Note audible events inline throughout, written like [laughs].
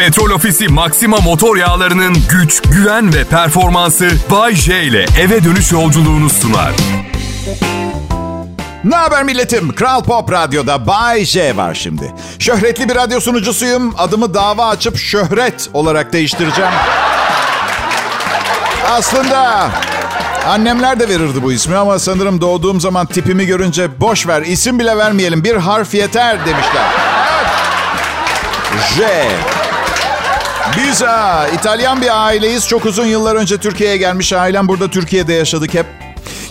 Petrol Ofisi Maxima motor yağlarının güç, güven ve performansı Bay J ile eve dönüş yolculuğunu sunar. Ne haber milletim? Kral Pop Radyo'da Bay J var şimdi. Şöhretli bir radyo sunucusuyum. Adımı dava açıp şöhret olarak değiştireceğim. Aslında annemler de verirdi bu ismi ama sanırım doğduğum zaman tipimi görünce boş ver isim bile vermeyelim bir harf yeter demişler. Evet. J. Biz ha, İtalyan bir aileyiz. Çok uzun yıllar önce Türkiye'ye gelmiş. Ailem burada Türkiye'de yaşadık hep.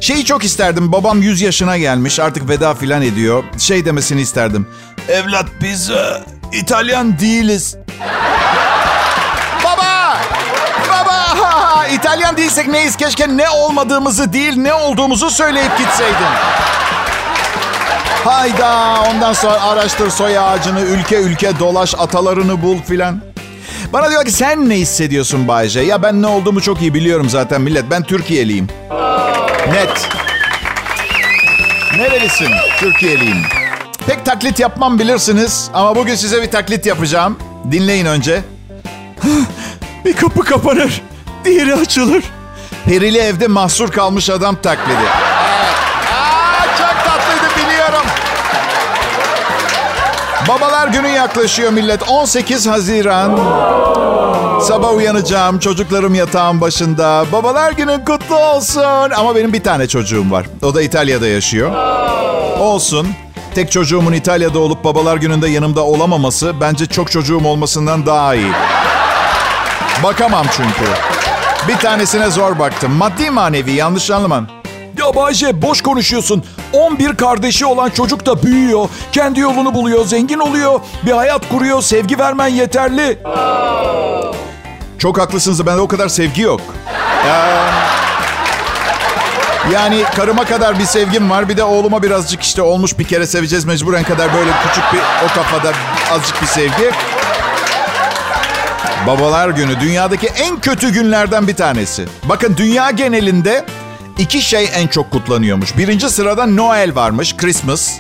Şeyi çok isterdim. Babam 100 yaşına gelmiş. Artık veda filan ediyor. Şey demesini isterdim. Evlat biz e, İtalyan değiliz. Baba! Baba! [laughs] İtalyan değilsek neyiz? Keşke ne olmadığımızı değil ne olduğumuzu söyleyip gitseydin. Hayda ondan sonra araştır soy ağacını, ülke ülke dolaş, atalarını bul filan. Bana diyor ki sen ne hissediyorsun Bayce? Ya ben ne olduğumu çok iyi biliyorum zaten millet. Ben Türkiye'liyim. Net. Nerelisin? Türkiye'liyim. Pek taklit yapmam bilirsiniz ama bugün size bir taklit yapacağım. Dinleyin önce. [gasps] bir kapı kapanır, diğeri açılır. Perili evde mahsur kalmış adam taklidi. Babalar günü yaklaşıyor millet. 18 Haziran. Sabah uyanacağım. Çocuklarım yatağın başında. Babalar günün kutlu olsun. Ama benim bir tane çocuğum var. O da İtalya'da yaşıyor. Olsun. Tek çocuğumun İtalya'da olup babalar gününde yanımda olamaması bence çok çocuğum olmasından daha iyi. Bakamam çünkü. Bir tanesine zor baktım. Maddi manevi yanlış anlaman. Ya Bayce boş konuşuyorsun. 11 kardeşi olan çocuk da büyüyor. Kendi yolunu buluyor, zengin oluyor. Bir hayat kuruyor, sevgi vermen yeterli. Çok haklısınız. Bende o kadar sevgi yok. Ee, yani karıma kadar bir sevgim var. Bir de oğluma birazcık işte olmuş bir kere seveceğiz mecburen kadar böyle küçük bir o kafada azıcık bir sevgi. Babalar günü dünyadaki en kötü günlerden bir tanesi. Bakın dünya genelinde iki şey en çok kutlanıyormuş. Birinci sırada Noel varmış, Christmas.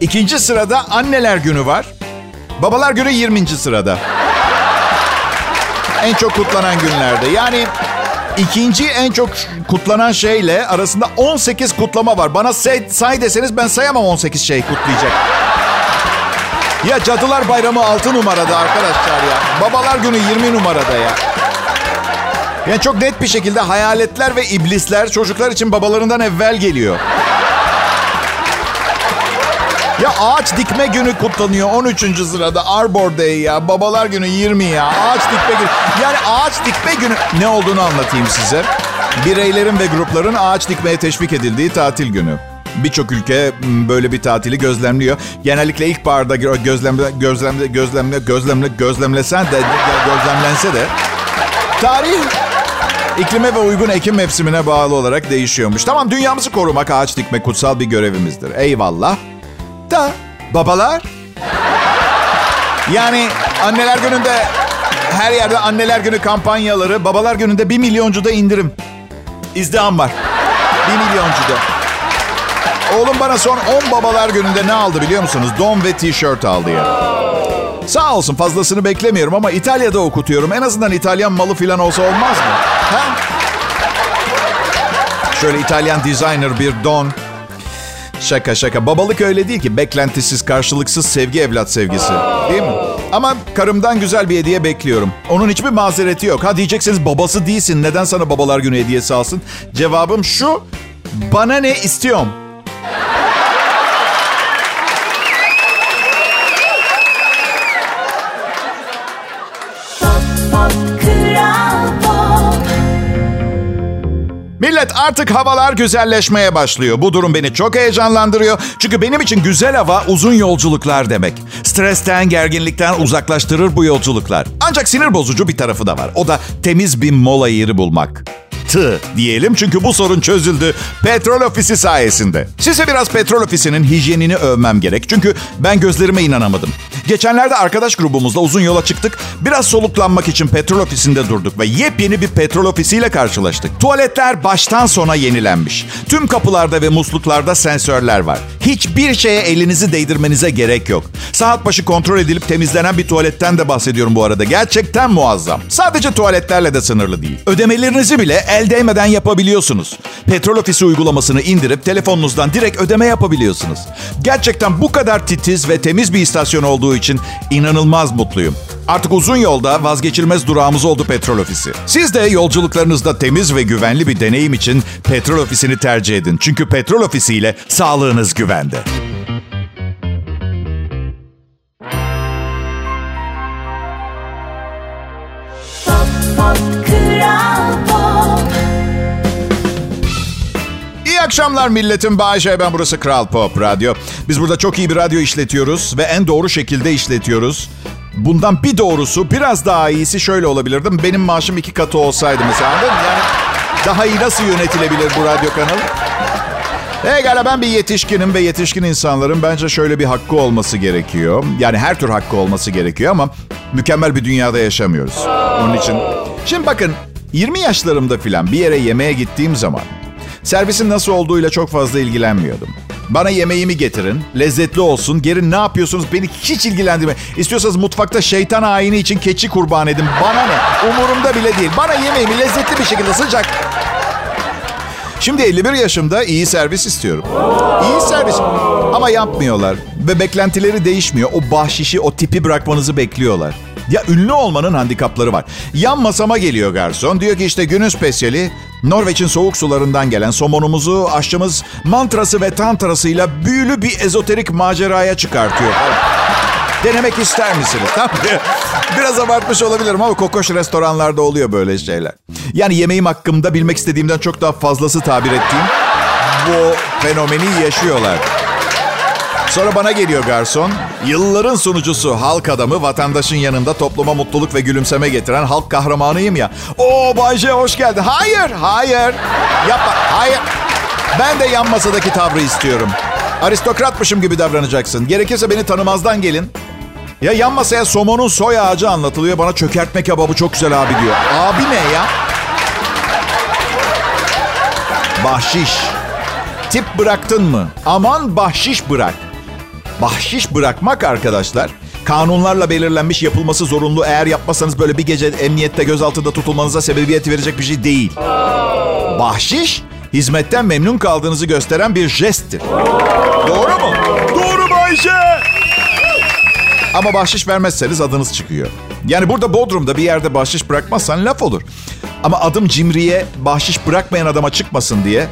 İkinci sırada anneler günü var. Babalar günü 20. sırada. En çok kutlanan günlerde. Yani ikinci en çok kutlanan şeyle arasında 18 kutlama var. Bana say, say deseniz ben sayamam 18 şey kutlayacak. Ya Cadılar Bayramı 6 numarada arkadaşlar ya. Babalar Günü 20 numarada ya. Yani çok net bir şekilde hayaletler ve iblisler çocuklar için babalarından evvel geliyor. Ya ağaç dikme günü kutlanıyor 13. sırada Arbor Day ya. Babalar günü 20 ya. Ağaç dikme günü. Yani ağaç dikme günü ne olduğunu anlatayım size. Bireylerin ve grupların ağaç dikmeye teşvik edildiği tatil günü. Birçok ülke böyle bir tatili gözlemliyor. Genellikle ilkbaharda gözlemle gözlemle gözlemle gözlemle gözlemlesen de gözlemlense de tarih iklime ve uygun ekim mevsimine bağlı olarak değişiyormuş. Tamam dünyamızı korumak, ağaç dikmek kutsal bir görevimizdir. Eyvallah. Da babalar yani anneler gününde her yerde anneler günü kampanyaları, babalar gününde bir milyoncuda indirim. İzdiham var. Bir milyoncuda. Oğlum bana son 10 babalar gününde ne aldı biliyor musunuz? Don ve tişört aldı ya. Sağ olsun fazlasını beklemiyorum ama İtalya'da okutuyorum. En azından İtalyan malı falan olsa olmaz mı? Ha? Şöyle İtalyan designer bir don. Şaka şaka. Babalık öyle değil ki. Beklentisiz, karşılıksız sevgi evlat sevgisi. Değil mi? Ama karımdan güzel bir hediye bekliyorum. Onun hiçbir mazereti yok. Ha diyeceksiniz babası değilsin. Neden sana babalar günü hediyesi alsın? Cevabım şu. Bana ne istiyorum? Millet artık havalar güzelleşmeye başlıyor. Bu durum beni çok heyecanlandırıyor. Çünkü benim için güzel hava uzun yolculuklar demek. Stresten, gerginlikten uzaklaştırır bu yolculuklar. Ancak sinir bozucu bir tarafı da var. O da temiz bir mola yeri bulmak. Battı diyelim. Çünkü bu sorun çözüldü petrol ofisi sayesinde. Size biraz petrol ofisinin hijyenini övmem gerek. Çünkü ben gözlerime inanamadım. Geçenlerde arkadaş grubumuzla uzun yola çıktık. Biraz soluklanmak için petrol ofisinde durduk ve yepyeni bir petrol ofisiyle karşılaştık. Tuvaletler baştan sona yenilenmiş. Tüm kapılarda ve musluklarda sensörler var. Hiçbir şeye elinizi değdirmenize gerek yok. Saat başı kontrol edilip temizlenen bir tuvaletten de bahsediyorum bu arada. Gerçekten muazzam. Sadece tuvaletlerle de sınırlı değil. Ödemelerinizi bile el değmeden yapabiliyorsunuz. Petrol ofisi uygulamasını indirip telefonunuzdan direkt ödeme yapabiliyorsunuz. Gerçekten bu kadar titiz ve temiz bir istasyon olduğu için inanılmaz mutluyum. Artık uzun yolda vazgeçilmez durağımız oldu petrol ofisi. Siz de yolculuklarınızda temiz ve güvenli bir deneyim için petrol ofisini tercih edin. Çünkü petrol ofisiyle sağlığınız güvende. Akşamlar milletim. Bayşe ben burası Kral Pop Radyo. Biz burada çok iyi bir radyo işletiyoruz ve en doğru şekilde işletiyoruz. Bundan bir doğrusu biraz daha iyisi şöyle olabilirdim. Benim maaşım iki katı olsaydı mesela? Yani daha iyi nasıl yönetilebilir bu radyo kanalı? Pekala ben bir yetişkinim ve yetişkin insanların bence şöyle bir hakkı olması gerekiyor. Yani her tür hakkı olması gerekiyor ama mükemmel bir dünyada yaşamıyoruz. Onun için... Şimdi bakın 20 yaşlarımda filan bir yere yemeğe gittiğim zaman servisin nasıl olduğuyla çok fazla ilgilenmiyordum. Bana yemeğimi getirin, lezzetli olsun. Geri ne yapıyorsunuz beni hiç ilgilendirme. İstiyorsanız mutfakta şeytan ayini için keçi kurban edin. Bana ne? Umurumda bile değil. Bana yemeğimi lezzetli bir şekilde sıcak Şimdi 51 yaşımda iyi servis istiyorum. İyi servis. Ama yapmıyorlar. Ve beklentileri değişmiyor. O bahşişi, o tipi bırakmanızı bekliyorlar. Ya ünlü olmanın handikapları var. Yan masama geliyor garson. Diyor ki işte günün spesiyali Norveç'in soğuk sularından gelen somonumuzu aşçımız mantrası ve tantrasıyla büyülü bir ezoterik maceraya çıkartıyor. Denemek ister misiniz? [laughs] Biraz abartmış olabilirim ama kokoş restoranlarda oluyor böyle şeyler. Yani yemeğim hakkında bilmek istediğimden çok daha fazlası tabir ettiğim bu fenomeni yaşıyorlar. Sonra bana geliyor garson. Yılların sunucusu, halk adamı, vatandaşın yanında topluma mutluluk ve gülümseme getiren halk kahramanıyım ya. Oo Bayce hoş geldin. Hayır, hayır. Yapma, hayır. Ben de yan masadaki tavrı istiyorum. Aristokratmışım gibi davranacaksın. Gerekirse beni tanımazdan gelin. Ya yan masaya somonun soy ağacı anlatılıyor. Bana çökertme kebabı çok güzel abi diyor. Abi ne ya? Bahşiş. Tip bıraktın mı? Aman bahşiş bırak. Bahşiş bırakmak arkadaşlar kanunlarla belirlenmiş yapılması zorunlu. Eğer yapmasanız böyle bir gece emniyette gözaltında tutulmanıza sebebiyet verecek bir şey değil. Bahşiş hizmetten memnun kaldığınızı gösteren bir jesttir. Doğru mu? Doğru Bayşe. Ama bahşiş vermezseniz adınız çıkıyor. Yani burada Bodrum'da bir yerde bahşiş bırakmazsan laf olur. Ama adım cimriye bahşiş bırakmayan adama çıkmasın diye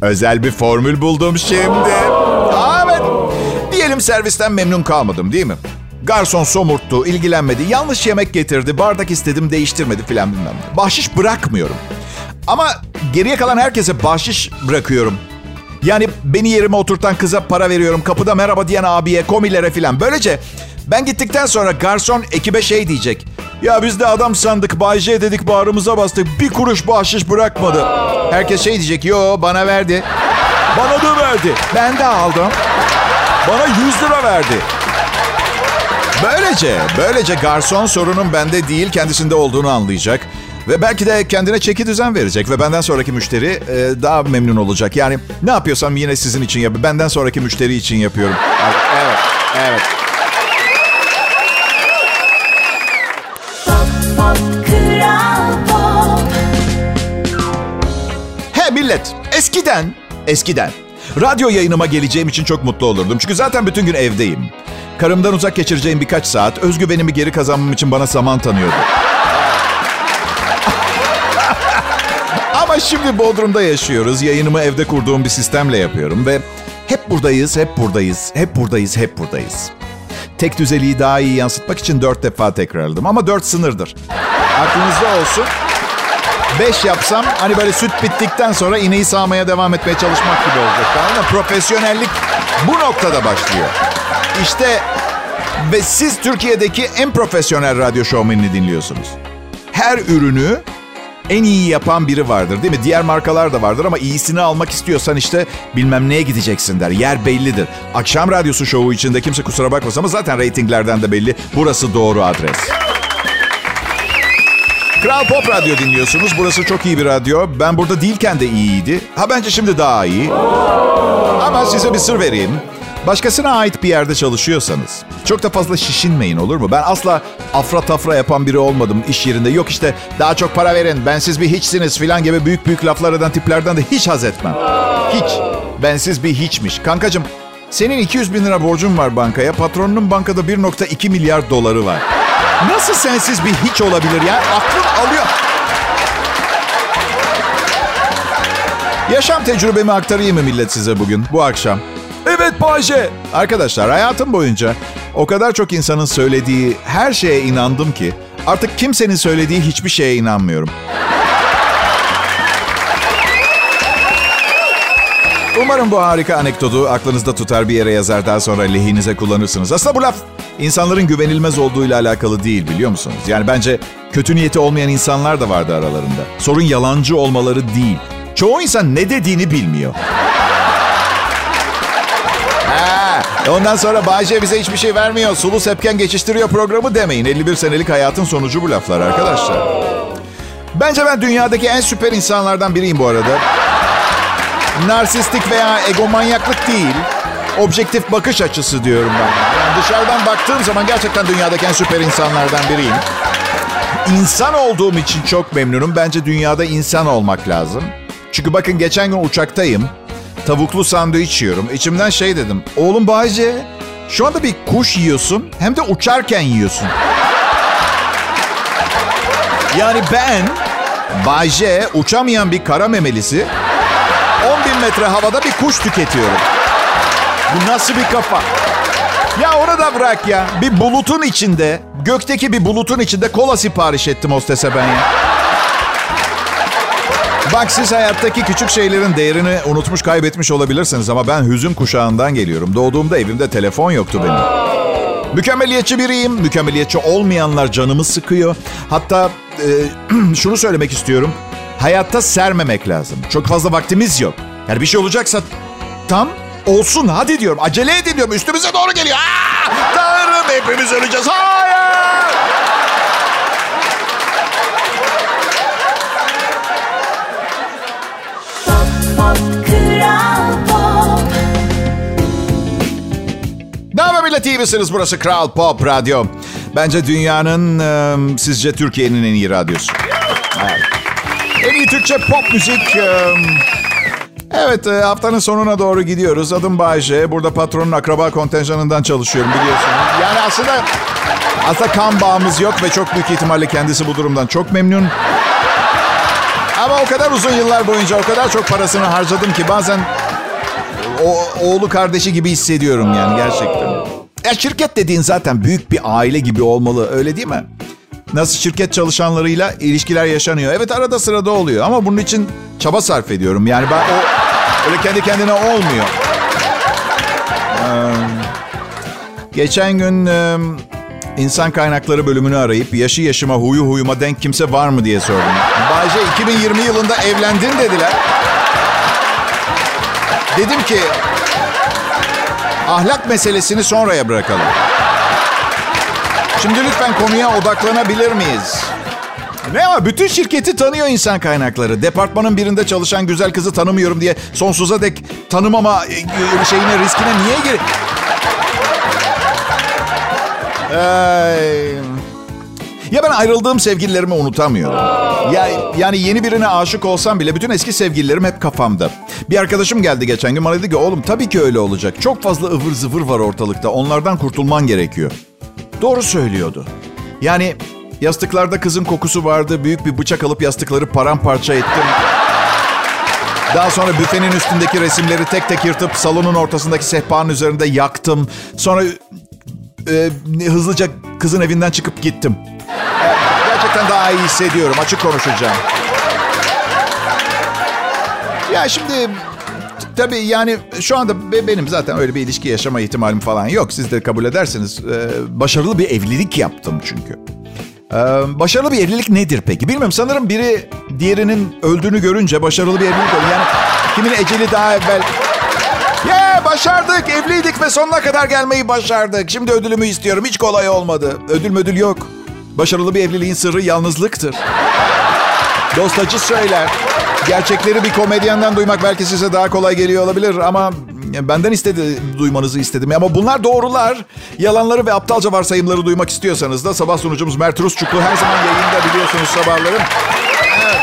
özel bir formül buldum şimdi. Diyelim servisten memnun kalmadım değil mi? Garson somurttu, ilgilenmedi, yanlış yemek getirdi, bardak istedim değiştirmedi filan bilmem. Bahşiş bırakmıyorum. Ama geriye kalan herkese bahşiş bırakıyorum. Yani beni yerime oturtan kıza para veriyorum. Kapıda merhaba diyen abiye, komilere filan. Böylece ben gittikten sonra garson ekibe şey diyecek. Ya biz de adam sandık, Bay J dedik bağrımıza bastık. Bir kuruş bahşiş bırakmadı. Herkes şey diyecek. Yo bana verdi. Bana da verdi. Ben de aldım. Bana 100 lira verdi. Böylece, böylece garson sorunun bende değil kendisinde olduğunu anlayacak. Ve belki de kendine çeki düzen verecek ve benden sonraki müşteri e, daha memnun olacak. Yani ne yapıyorsam yine sizin için yapıyorum. Benden sonraki müşteri için yapıyorum. Evet, evet. Pop, pop, Kral Pop. He millet, eskiden, eskiden radyo yayınıma geleceğim için çok mutlu olurdum. Çünkü zaten bütün gün evdeyim. Karımdan uzak geçireceğim birkaç saat özgüvenimi geri kazanmam için bana zaman tanıyordu. [laughs] Ama şimdi Bodrum'da yaşıyoruz. Yayınımı evde kurduğum bir sistemle yapıyorum ve hep buradayız, hep buradayız, hep buradayız, hep buradayız. Tek düzeliği daha iyi yansıtmak için dört defa tekrarladım ama dört sınırdır. Aklınızda olsun. Beş yapsam hani böyle süt bittikten sonra ineği sağmaya devam etmeye çalışmak gibi olacak. Tamam? Profesyonellik bu noktada başlıyor. İşte ve siz Türkiye'deki en profesyonel radyo şovmenini dinliyorsunuz. Her ürünü en iyi yapan biri vardır değil mi? Diğer markalar da vardır ama iyisini almak istiyorsan işte bilmem neye gideceksin der. Yer bellidir. Akşam radyosu şovu içinde kimse kusura bakmasın ama zaten reytinglerden de belli. Burası doğru adres. Kral Pop Radyo dinliyorsunuz. Burası çok iyi bir radyo. Ben burada değilken de iyiydi. Ha bence şimdi daha iyi. Ama size bir sır vereyim. Başkasına ait bir yerde çalışıyorsanız çok da fazla şişinmeyin olur mu? Ben asla afra tafra yapan biri olmadım iş yerinde. Yok işte daha çok para verin, bensiz bir hiçsiniz filan gibi büyük büyük laflar eden tiplerden de hiç haz etmem. Hiç. Bensiz bir hiçmiş. Kankacığım senin 200 bin lira borcun var bankaya. Patronunun bankada 1.2 milyar doları var. Nasıl sensiz bir hiç olabilir ya? Aklım alıyor. Yaşam tecrübemi aktarayım mı millet size bugün, bu akşam? Evet Bayce. Arkadaşlar hayatım boyunca o kadar çok insanın söylediği her şeye inandım ki artık kimsenin söylediği hiçbir şeye inanmıyorum. Umarım bu harika anekdotu aklınızda tutar bir yere yazar daha sonra lehinize kullanırsınız. Aslında bu laf insanların güvenilmez olduğuyla alakalı değil biliyor musunuz? Yani bence kötü niyeti olmayan insanlar da vardı aralarında. Sorun yalancı olmaları değil. Çoğu insan ne dediğini bilmiyor. Ha, ondan sonra Bayce bize hiçbir şey vermiyor. Sulu sepken geçiştiriyor programı demeyin. 51 senelik hayatın sonucu bu laflar arkadaşlar. Bence ben dünyadaki en süper insanlardan biriyim bu arada. Narsistik veya egomanyaklık değil. Objektif bakış açısı diyorum ben. Yani dışarıdan baktığım zaman gerçekten dünyadaki en süper insanlardan biriyim. İnsan olduğum için çok memnunum. Bence dünyada insan olmak lazım. Çünkü bakın geçen gün uçaktayım. Tavuklu sandviç yiyorum. İçimden şey dedim. Oğlum Bayce şu anda bir kuş yiyorsun hem de uçarken yiyorsun. Yani ben Bayce uçamayan bir kara memelisi 10 bin metre havada bir kuş tüketiyorum. Bu nasıl bir kafa? Ya orada bırak ya. Bir bulutun içinde, gökteki bir bulutun içinde kola sipariş ettim hostese ben ya. Bak siz hayattaki küçük şeylerin değerini unutmuş kaybetmiş olabilirsiniz ama ben hüzün kuşağından geliyorum. Doğduğumda evimde telefon yoktu benim. Mükemmeliyetçi biriyim. Mükemmeliyetçi olmayanlar canımı sıkıyor. Hatta e, [clears throat] şunu söylemek istiyorum. Hayatta sermemek lazım. Çok fazla vaktimiz yok. Yani bir şey olacaksa tam olsun hadi diyorum. Acele edin diyorum. Üstümüze doğru geliyor. Aa, Tanrım hepimiz öleceğiz. Hayır. Millet iyi misiniz? Burası Kral Pop Radyo. Bence dünyanın, e, sizce Türkiye'nin en iyi radyosu. Evet. En iyi Türkçe pop müzik. evet, haftanın sonuna doğru gidiyoruz. Adım Bayce. Burada patronun akraba kontenjanından çalışıyorum biliyorsunuz. Yani aslında aslında kan bağımız yok ve çok büyük ihtimalle kendisi bu durumdan çok memnun. Ama o kadar uzun yıllar boyunca o kadar çok parasını harcadım ki bazen o, oğlu kardeşi gibi hissediyorum yani gerçekten. Ya şirket dediğin zaten büyük bir aile gibi olmalı öyle değil mi? Nasıl şirket çalışanlarıyla ilişkiler yaşanıyor. Evet arada sırada oluyor ama bunun için çaba sarf ediyorum. Yani ben o öyle kendi kendine olmuyor. Ee, geçen gün insan kaynakları bölümünü arayıp yaşı yaşıma huyu huyuma denk kimse var mı diye sordum. Bayce 2020 yılında evlendin dediler. Dedim ki ahlak meselesini sonraya bırakalım. Şimdi lütfen konuya odaklanabilir miyiz? Ne ama bütün şirketi tanıyor insan kaynakları. Departmanın birinde çalışan güzel kızı tanımıyorum diye sonsuza dek tanımama e, şeyine riskine niye gir? Ay. Ya ben ayrıldığım sevgililerimi unutamıyorum. Ya, yani yeni birine aşık olsam bile bütün eski sevgililerim hep kafamda. Bir arkadaşım geldi geçen gün bana dedi ki oğlum tabii ki öyle olacak. Çok fazla ıvır zıvır var ortalıkta. Onlardan kurtulman gerekiyor. Doğru söylüyordu. Yani yastıklarda kızın kokusu vardı. Büyük bir bıçak alıp yastıkları paramparça ettim. Daha sonra büfenin üstündeki resimleri tek tek yırtıp salonun ortasındaki sehpanın üzerinde yaktım. Sonra e, hızlıca kızın evinden çıkıp gittim. Gerçekten daha iyi hissediyorum. Açık konuşacağım. Ya şimdi tabii yani şu anda be- benim zaten öyle bir ilişki yaşama ihtimalim falan yok. Siz de kabul edersiniz. Ee, başarılı bir evlilik yaptım çünkü. Ee, başarılı bir evlilik nedir peki? Bilmiyorum sanırım biri diğerinin öldüğünü görünce başarılı bir evlilik oluyor. Yani kimin eceli daha evvel... Yeah, başardık, evliydik ve sonuna kadar gelmeyi başardık. Şimdi ödülümü istiyorum. Hiç kolay olmadı. Ödül ödül yok. Başarılı bir evliliğin sırrı yalnızlıktır. Dost acı söyler. Gerçekleri bir komedyenden duymak belki size daha kolay geliyor olabilir ama benden istedi duymanızı istedim. Ama bunlar doğrular. Yalanları ve aptalca varsayımları duymak istiyorsanız da sabah sunucumuz Mert Rusçuklu her zaman yayında biliyorsunuz sabahları. Evet.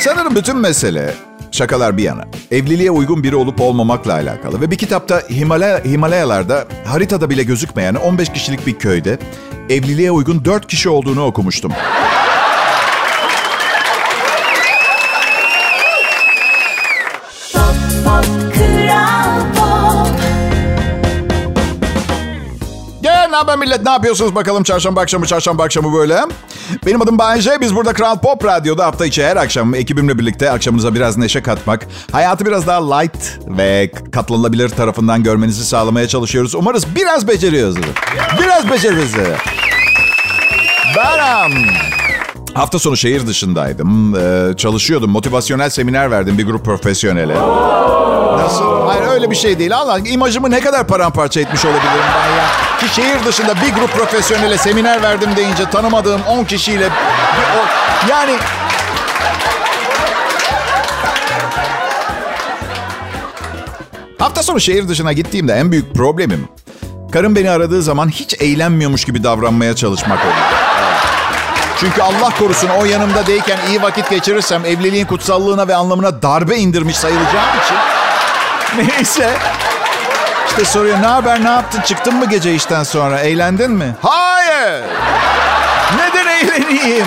Sanırım bütün mesele şakalar bir yana. Evliliğe uygun biri olup olmamakla alakalı. Ve bir kitapta Himalaya, Himalayalarda haritada bile gözükmeyen 15 kişilik bir köyde evliliğe uygun 4 kişi olduğunu okumuştum. Haber millet ne yapıyorsunuz bakalım çarşamba akşamı çarşamba akşamı böyle. Benim adım Bayece biz burada Kral Pop Radyo'da hafta içi her akşam ekibimle birlikte akşamınıza biraz neşe katmak. Hayatı biraz daha light ve katlanılabilir tarafından görmenizi sağlamaya çalışıyoruz. Umarız biraz beceriyoruz. Biraz beceriyoruz. Ben hafta sonu şehir dışındaydım. Ee, çalışıyordum. Motivasyonel seminer verdim bir grup profesyonele. Nasıl? Hayır öyle bir şey değil. Allah imajımı ne kadar paramparça etmiş olabilirim ben ya. Ki şehir dışında bir grup profesyonele seminer verdim deyince tanımadığım 10 kişiyle... yani... Hafta sonu şehir dışına gittiğimde en büyük problemim... Karım beni aradığı zaman hiç eğlenmiyormuş gibi davranmaya çalışmak oluyor. Çünkü Allah korusun o yanımda değilken iyi vakit geçirirsem evliliğin kutsallığına ve anlamına darbe indirmiş sayılacağım için [laughs] Neyse. İşte soruyor ne haber ne yaptın çıktın mı gece işten sonra eğlendin mi? Hayır. Neden eğleneyim?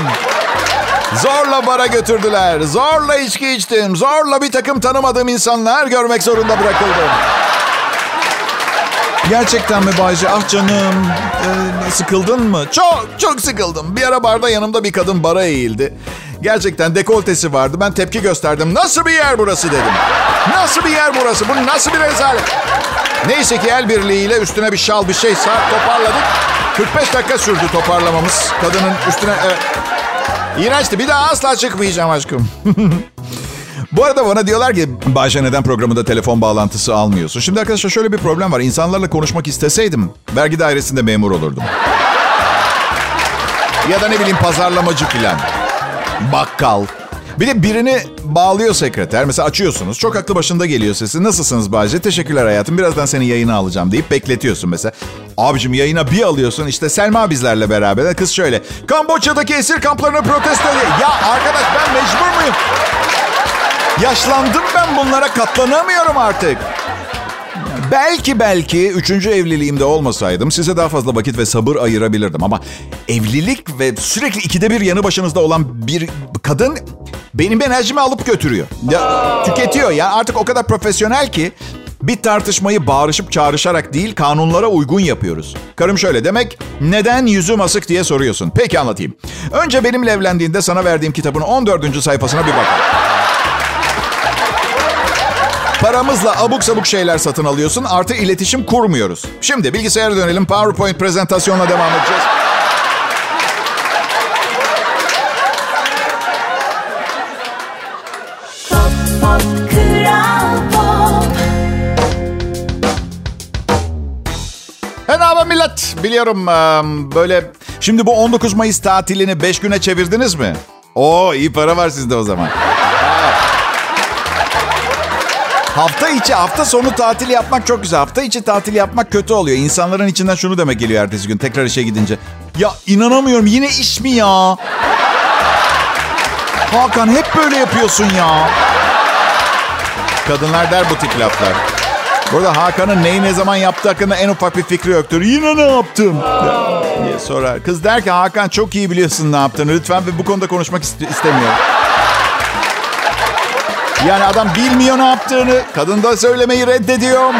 Zorla bara götürdüler. Zorla içki içtim. Zorla bir takım tanımadığım insanlar görmek zorunda bırakıldım. Gerçekten mi Bayce? Ah canım. Ee, sıkıldın mı? Çok, çok sıkıldım. Bir ara barda yanımda bir kadın bara eğildi. Gerçekten dekoltesi vardı. Ben tepki gösterdim. Nasıl bir yer burası dedim. Nasıl bir yer burası? Bu nasıl bir rezalet? Neyse ki el birliğiyle üstüne bir şal bir şey sar toparladık. 45 dakika sürdü toparlamamız. Kadının üstüne... Evet. İğrençti. Bir daha asla çıkmayacağım aşkım. [laughs] Bu arada bana diyorlar ki Bayşe neden programında telefon bağlantısı almıyorsun? Şimdi arkadaşlar şöyle bir problem var. İnsanlarla konuşmak isteseydim vergi dairesinde memur olurdum. ya da ne bileyim pazarlamacı filan. Bakkal. Bir de birini bağlıyor sekreter. Mesela açıyorsunuz. Çok aklı başında geliyor sesi. Nasılsınız Bayce? Teşekkürler hayatım. Birazdan seni yayına alacağım deyip bekletiyorsun mesela. Abicim yayına bir alıyorsun. İşte Selma bizlerle beraber. Kız şöyle. Kamboçya'daki esir kamplarını protesto ediyor. Ya arkadaş ben mecbur muyum? Yaşlandım ben bunlara katlanamıyorum artık. Belki belki üçüncü evliliğimde olmasaydım size daha fazla vakit ve sabır ayırabilirdim. Ama evlilik ve sürekli ikide bir yanı başınızda olan bir kadın benim enerjimi alıp götürüyor. Ya, tüketiyor ya artık o kadar profesyonel ki bir tartışmayı bağırışıp çağrışarak değil kanunlara uygun yapıyoruz. Karım şöyle demek neden yüzüm asık diye soruyorsun. Peki anlatayım. Önce benimle evlendiğinde sana verdiğim kitabın 14. sayfasına bir bakalım. Paramızla abuk sabuk şeyler satın alıyorsun. Artı iletişim kurmuyoruz. Şimdi bilgisayara dönelim. PowerPoint prezentasyonla devam edeceğiz. Ne haber millet? Biliyorum böyle... Şimdi bu 19 Mayıs tatilini 5 güne çevirdiniz mi? Oo iyi para var sizde o zaman. Hafta içi, hafta sonu tatil yapmak çok güzel. Hafta içi tatil yapmak kötü oluyor. İnsanların içinden şunu demek geliyor ertesi gün tekrar işe gidince. Ya inanamıyorum yine iş mi ya? Hakan hep böyle yapıyorsun ya. Kadınlar der bu tip laflar. Burada Hakan'ın neyi ne zaman yaptığı hakkında en ufak bir fikri yoktur. Yine ne yaptım? diye sorar. Kız der ki Hakan çok iyi biliyorsun ne yaptığını. Lütfen ve bu konuda konuşmak iste- istemiyorum. Yani adam bilmiyor ne yaptığını. Kadın da söylemeyi reddediyor.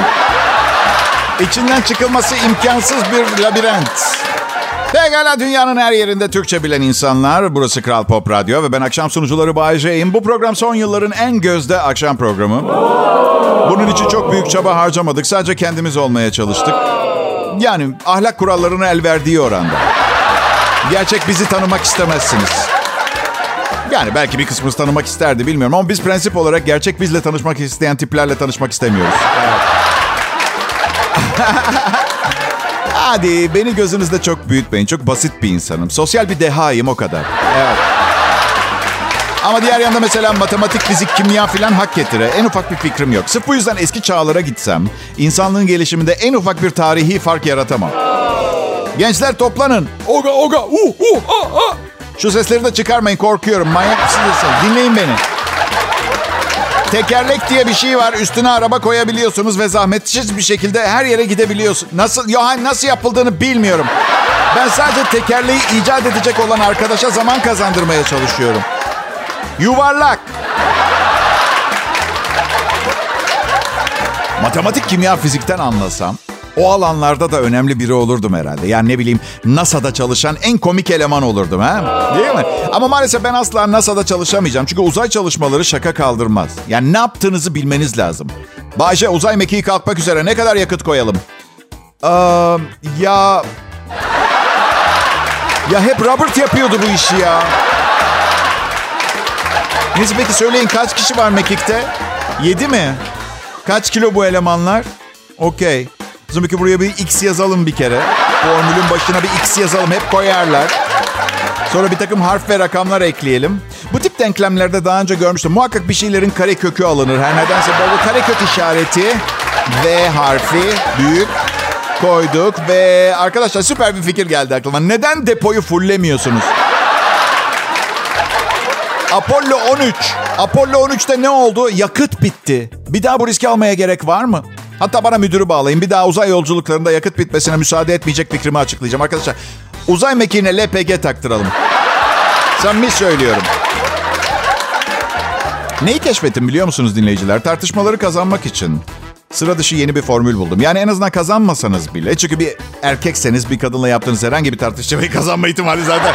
İçinden çıkılması imkansız bir labirent. Pekala dünyanın her yerinde Türkçe bilen insanlar. Burası Kral Pop Radyo ve ben akşam sunucuları Bay J'yim. Bu program son yılların en gözde akşam programı. Bunun için çok büyük çaba harcamadık. Sadece kendimiz olmaya çalıştık. Yani ahlak kurallarına el verdiği oranda. Gerçek bizi tanımak istemezsiniz. Yani belki bir kısmınız tanımak isterdi bilmiyorum ama biz prensip olarak gerçek bizle tanışmak isteyen tiplerle tanışmak istemiyoruz. [laughs] Hadi beni gözünüzde çok büyütmeyin. Çok basit bir insanım. Sosyal bir dehayım o kadar. Evet. Ama diğer yanda mesela matematik, fizik, kimya filan hak getire. En ufak bir fikrim yok. Sırf bu yüzden eski çağlara gitsem insanlığın gelişiminde en ufak bir tarihi fark yaratamam. Gençler toplanın. Oga oga uh uh ah ah. Şu sesleri de çıkarmayın korkuyorum. Manyak mısınız? Dinleyin beni. Tekerlek diye bir şey var. Üstüne araba koyabiliyorsunuz ve zahmetsiz bir şekilde her yere gidebiliyorsun. Nasıl, Yohan nasıl yapıldığını bilmiyorum. Ben sadece tekerleği icat edecek olan arkadaşa zaman kazandırmaya çalışıyorum. Yuvarlak. Matematik, kimya, fizikten anlasam o alanlarda da önemli biri olurdum herhalde. Yani ne bileyim NASA'da çalışan en komik eleman olurdum ha? Değil mi? Ama maalesef ben asla NASA'da çalışamayacağım. Çünkü uzay çalışmaları şaka kaldırmaz. Yani ne yaptığınızı bilmeniz lazım. Bayce uzay mekiği kalkmak üzere ne kadar yakıt koyalım? Ee, ya... Ya hep Robert yapıyordu bu işi ya. Neyse peki söyleyin kaç kişi var mekikte? Yedi mi? Kaç kilo bu elemanlar? Okey. Ki buraya bir X yazalım bir kere. Formülün başına bir X yazalım. Hep koyarlar. Sonra bir takım harf ve rakamlar ekleyelim. Bu tip denklemlerde daha önce görmüştüm. Muhakkak bir şeylerin kare kökü alınır. Her nedense böyle kare kök işareti V harfi büyük koyduk ve arkadaşlar süper bir fikir geldi aklıma. Neden depoyu fullemiyorsunuz? Apollo 13. Apollo 13'te ne oldu? Yakıt bitti. Bir daha bu riski almaya gerek var mı? Hatta bana müdürü bağlayın. Bir daha uzay yolculuklarında yakıt bitmesine müsaade etmeyecek fikrimi açıklayacağım. Arkadaşlar uzay mekiğine LPG taktıralım. Samimi söylüyorum. Neyi keşfettim biliyor musunuz dinleyiciler? Tartışmaları kazanmak için sıra dışı yeni bir formül buldum. Yani en azından kazanmasanız bile. Çünkü bir erkekseniz bir kadınla yaptığınız herhangi bir tartışmayı kazanma ihtimali zaten.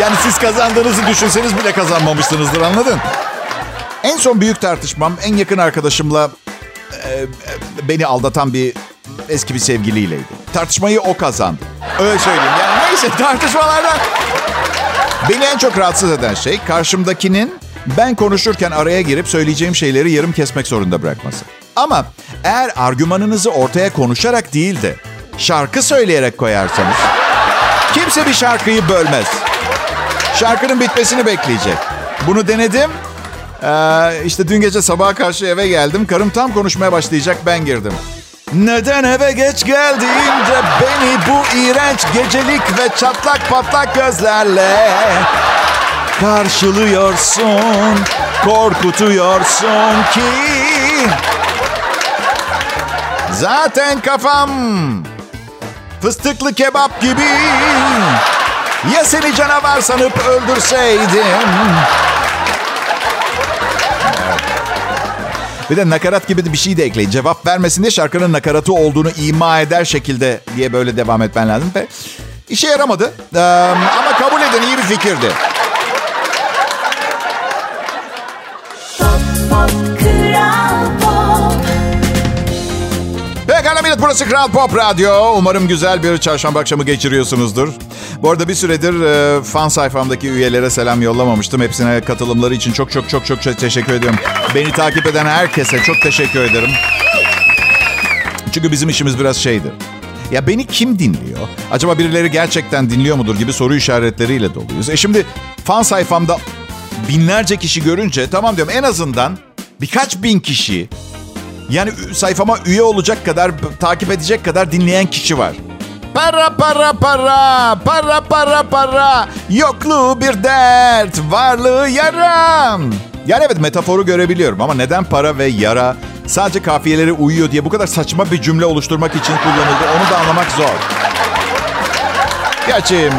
Yani siz kazandığınızı düşünseniz bile kazanmamışsınızdır anladın? En son büyük tartışmam en yakın arkadaşımla e, beni aldatan bir eski bir sevgiliyleydi. Tartışmayı o kazandı. Öyle söyleyeyim. Yani neyse tartışmalardan Beni en çok rahatsız eden şey karşımdakinin ben konuşurken araya girip söyleyeceğim şeyleri yarım kesmek zorunda bırakması. Ama eğer argümanınızı ortaya konuşarak değil de şarkı söyleyerek koyarsanız kimse bir şarkıyı bölmez. Şarkının bitmesini bekleyecek. Bunu denedim. Ee, işte dün gece sabaha karşı eve geldim. Karım tam konuşmaya başlayacak ben girdim. Neden eve geç geldiğinde beni bu iğrenç gecelik ve çatlak patlak gözlerle karşılıyorsun, korkutuyorsun ki zaten kafam fıstıklı kebap gibi ya seni canavar sanıp öldürseydim Bir de nakarat gibi de bir şey de ekleyin. Cevap vermesin diye şarkının nakaratı olduğunu ima eder şekilde diye böyle devam etmen lazım. Ve işe yaramadı. Ee, ama kabul edin iyi bir fikirdi. Pekala millet burası Kral Pop Radyo. Umarım güzel bir çarşamba akşamı geçiriyorsunuzdur. Bu arada bir süredir e, fan sayfamdaki üyelere selam yollamamıştım. Hepsine katılımları için çok çok çok çok teşekkür ediyorum. Beni takip eden herkese çok teşekkür ederim. Çünkü bizim işimiz biraz şeydir. Ya beni kim dinliyor? Acaba birileri gerçekten dinliyor mudur gibi soru işaretleriyle doluyuz. E şimdi fan sayfamda binlerce kişi görünce tamam diyorum en azından birkaç bin kişi yani sayfama üye olacak kadar, takip edecek kadar dinleyen kişi var. Para para para, para para para. Yokluğu bir dert, varlığı yaram. Yani evet metaforu görebiliyorum ama neden para ve yara sadece kafiyeleri uyuyor diye bu kadar saçma bir cümle oluşturmak için kullanıldı onu da anlamak zor. Gerçi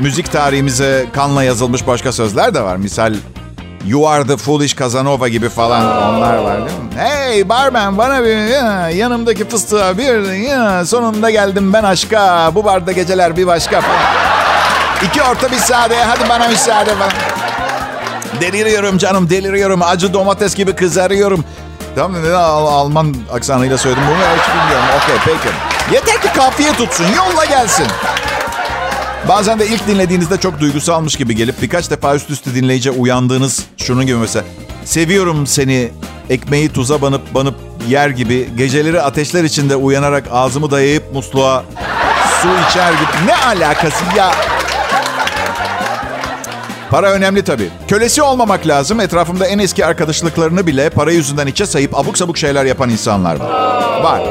müzik tarihimize kanla yazılmış başka sözler de var. Misal You are the foolish Casanova gibi falan onlar var değil mi? Hey barman bana bir ya, yanımdaki fıstığa bir ya, sonunda geldim ben aşka. Bu barda geceler bir başka falan. İki orta bir sade hadi bana müsaade falan. Deliriyorum canım deliriyorum. Acı domates gibi kızarıyorum. Tamam neden Al- Alman aksanıyla söyledim bunu hiç bilmiyorum. Okey peki. Yeter ki kafiye tutsun yolla gelsin. Bazen de ilk dinlediğinizde çok duygusalmış gibi gelip birkaç defa üst üste dinleyince uyandığınız şunun gibi mesela. Seviyorum seni ekmeği tuza banıp banıp yer gibi geceleri ateşler içinde uyanarak ağzımı dayayıp musluğa su içer gibi. Ne alakası ya? Para önemli tabii. Kölesi olmamak lazım. Etrafımda en eski arkadaşlıklarını bile para yüzünden içe sayıp abuk sabuk şeyler yapan insanlar var. Var.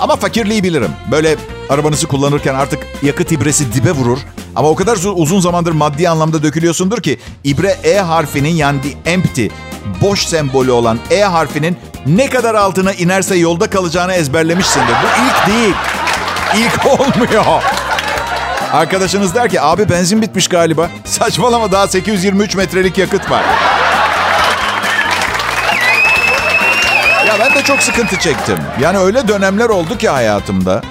Ama fakirliği bilirim. Böyle arabanızı kullanırken artık yakıt ibresi dibe vurur. Ama o kadar uzun zamandır maddi anlamda dökülüyorsundur ki ibre E harfinin yani empty, boş sembolü olan E harfinin ne kadar altına inerse yolda kalacağını ezberlemişsindir. Bu ilk değil. İlk [laughs] olmuyor. Arkadaşınız der ki abi benzin bitmiş galiba. [laughs] Saçmalama daha 823 metrelik yakıt var. ya ben de çok sıkıntı çektim. Yani öyle dönemler oldu ki hayatımda.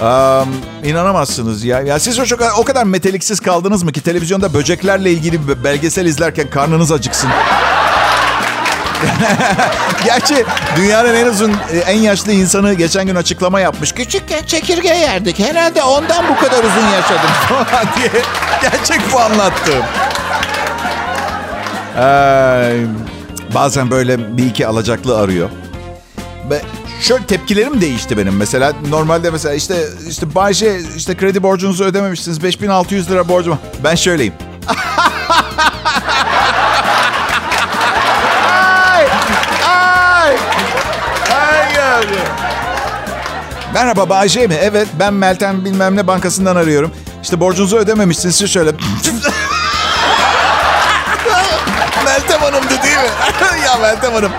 Um, inanamazsınız ya. Ya siz o, çok, o kadar meteliksiz kaldınız mı ki televizyonda böceklerle ilgili bir belgesel izlerken karnınız acıksın. [laughs] Gerçi dünyanın en uzun, en yaşlı insanı geçen gün açıklama yapmış. Küçükken çekirge yerdik. Herhalde ondan bu kadar uzun yaşadım [laughs] falan diye gerçek bu anlattım. Ee, bazen böyle bir iki alacaklı arıyor. Ve şöyle tepkilerim değişti benim. Mesela normalde mesela işte işte Bayce işte kredi borcunuzu ödememişsiniz. 5600 lira borcum. Ben şöyleyim. [laughs] Merhaba Bayce mi? Evet ben Meltem bilmem ne bankasından arıyorum. İşte borcunuzu ödememişsiniz. Siz şöyle... [laughs] Meltem Hanım'dı değil mi? [laughs] ya Meltem Hanım.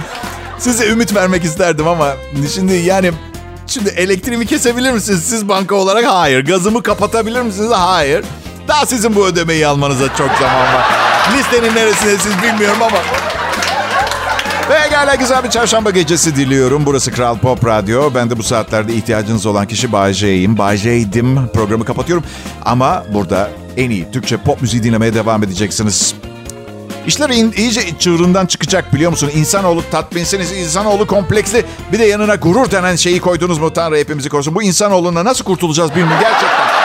Size ümit vermek isterdim ama şimdi yani şimdi elektriğimi kesebilir misiniz siz banka olarak? Hayır. Gazımı kapatabilir misiniz? Hayır. Daha sizin bu ödemeyi almanıza çok zaman var. Listenin neresinde siz bilmiyorum ama gayet güzel bir çarşamba gecesi diliyorum. Burası Kral Pop Radyo. Ben de bu saatlerde ihtiyacınız olan kişi Bay J'yim. Bay J'ydim. Programı kapatıyorum. Ama burada en iyi Türkçe pop müziği dinlemeye devam edeceksiniz. İşler iyice çığırından çıkacak biliyor musun? İnsanoğlu tatminsiniz, insanoğlu kompleksli. Bir de yanına gurur denen şeyi koydunuz mu Tanrı hepimizi korusun. Bu insanoğluna nasıl kurtulacağız bilmiyorum gerçekten.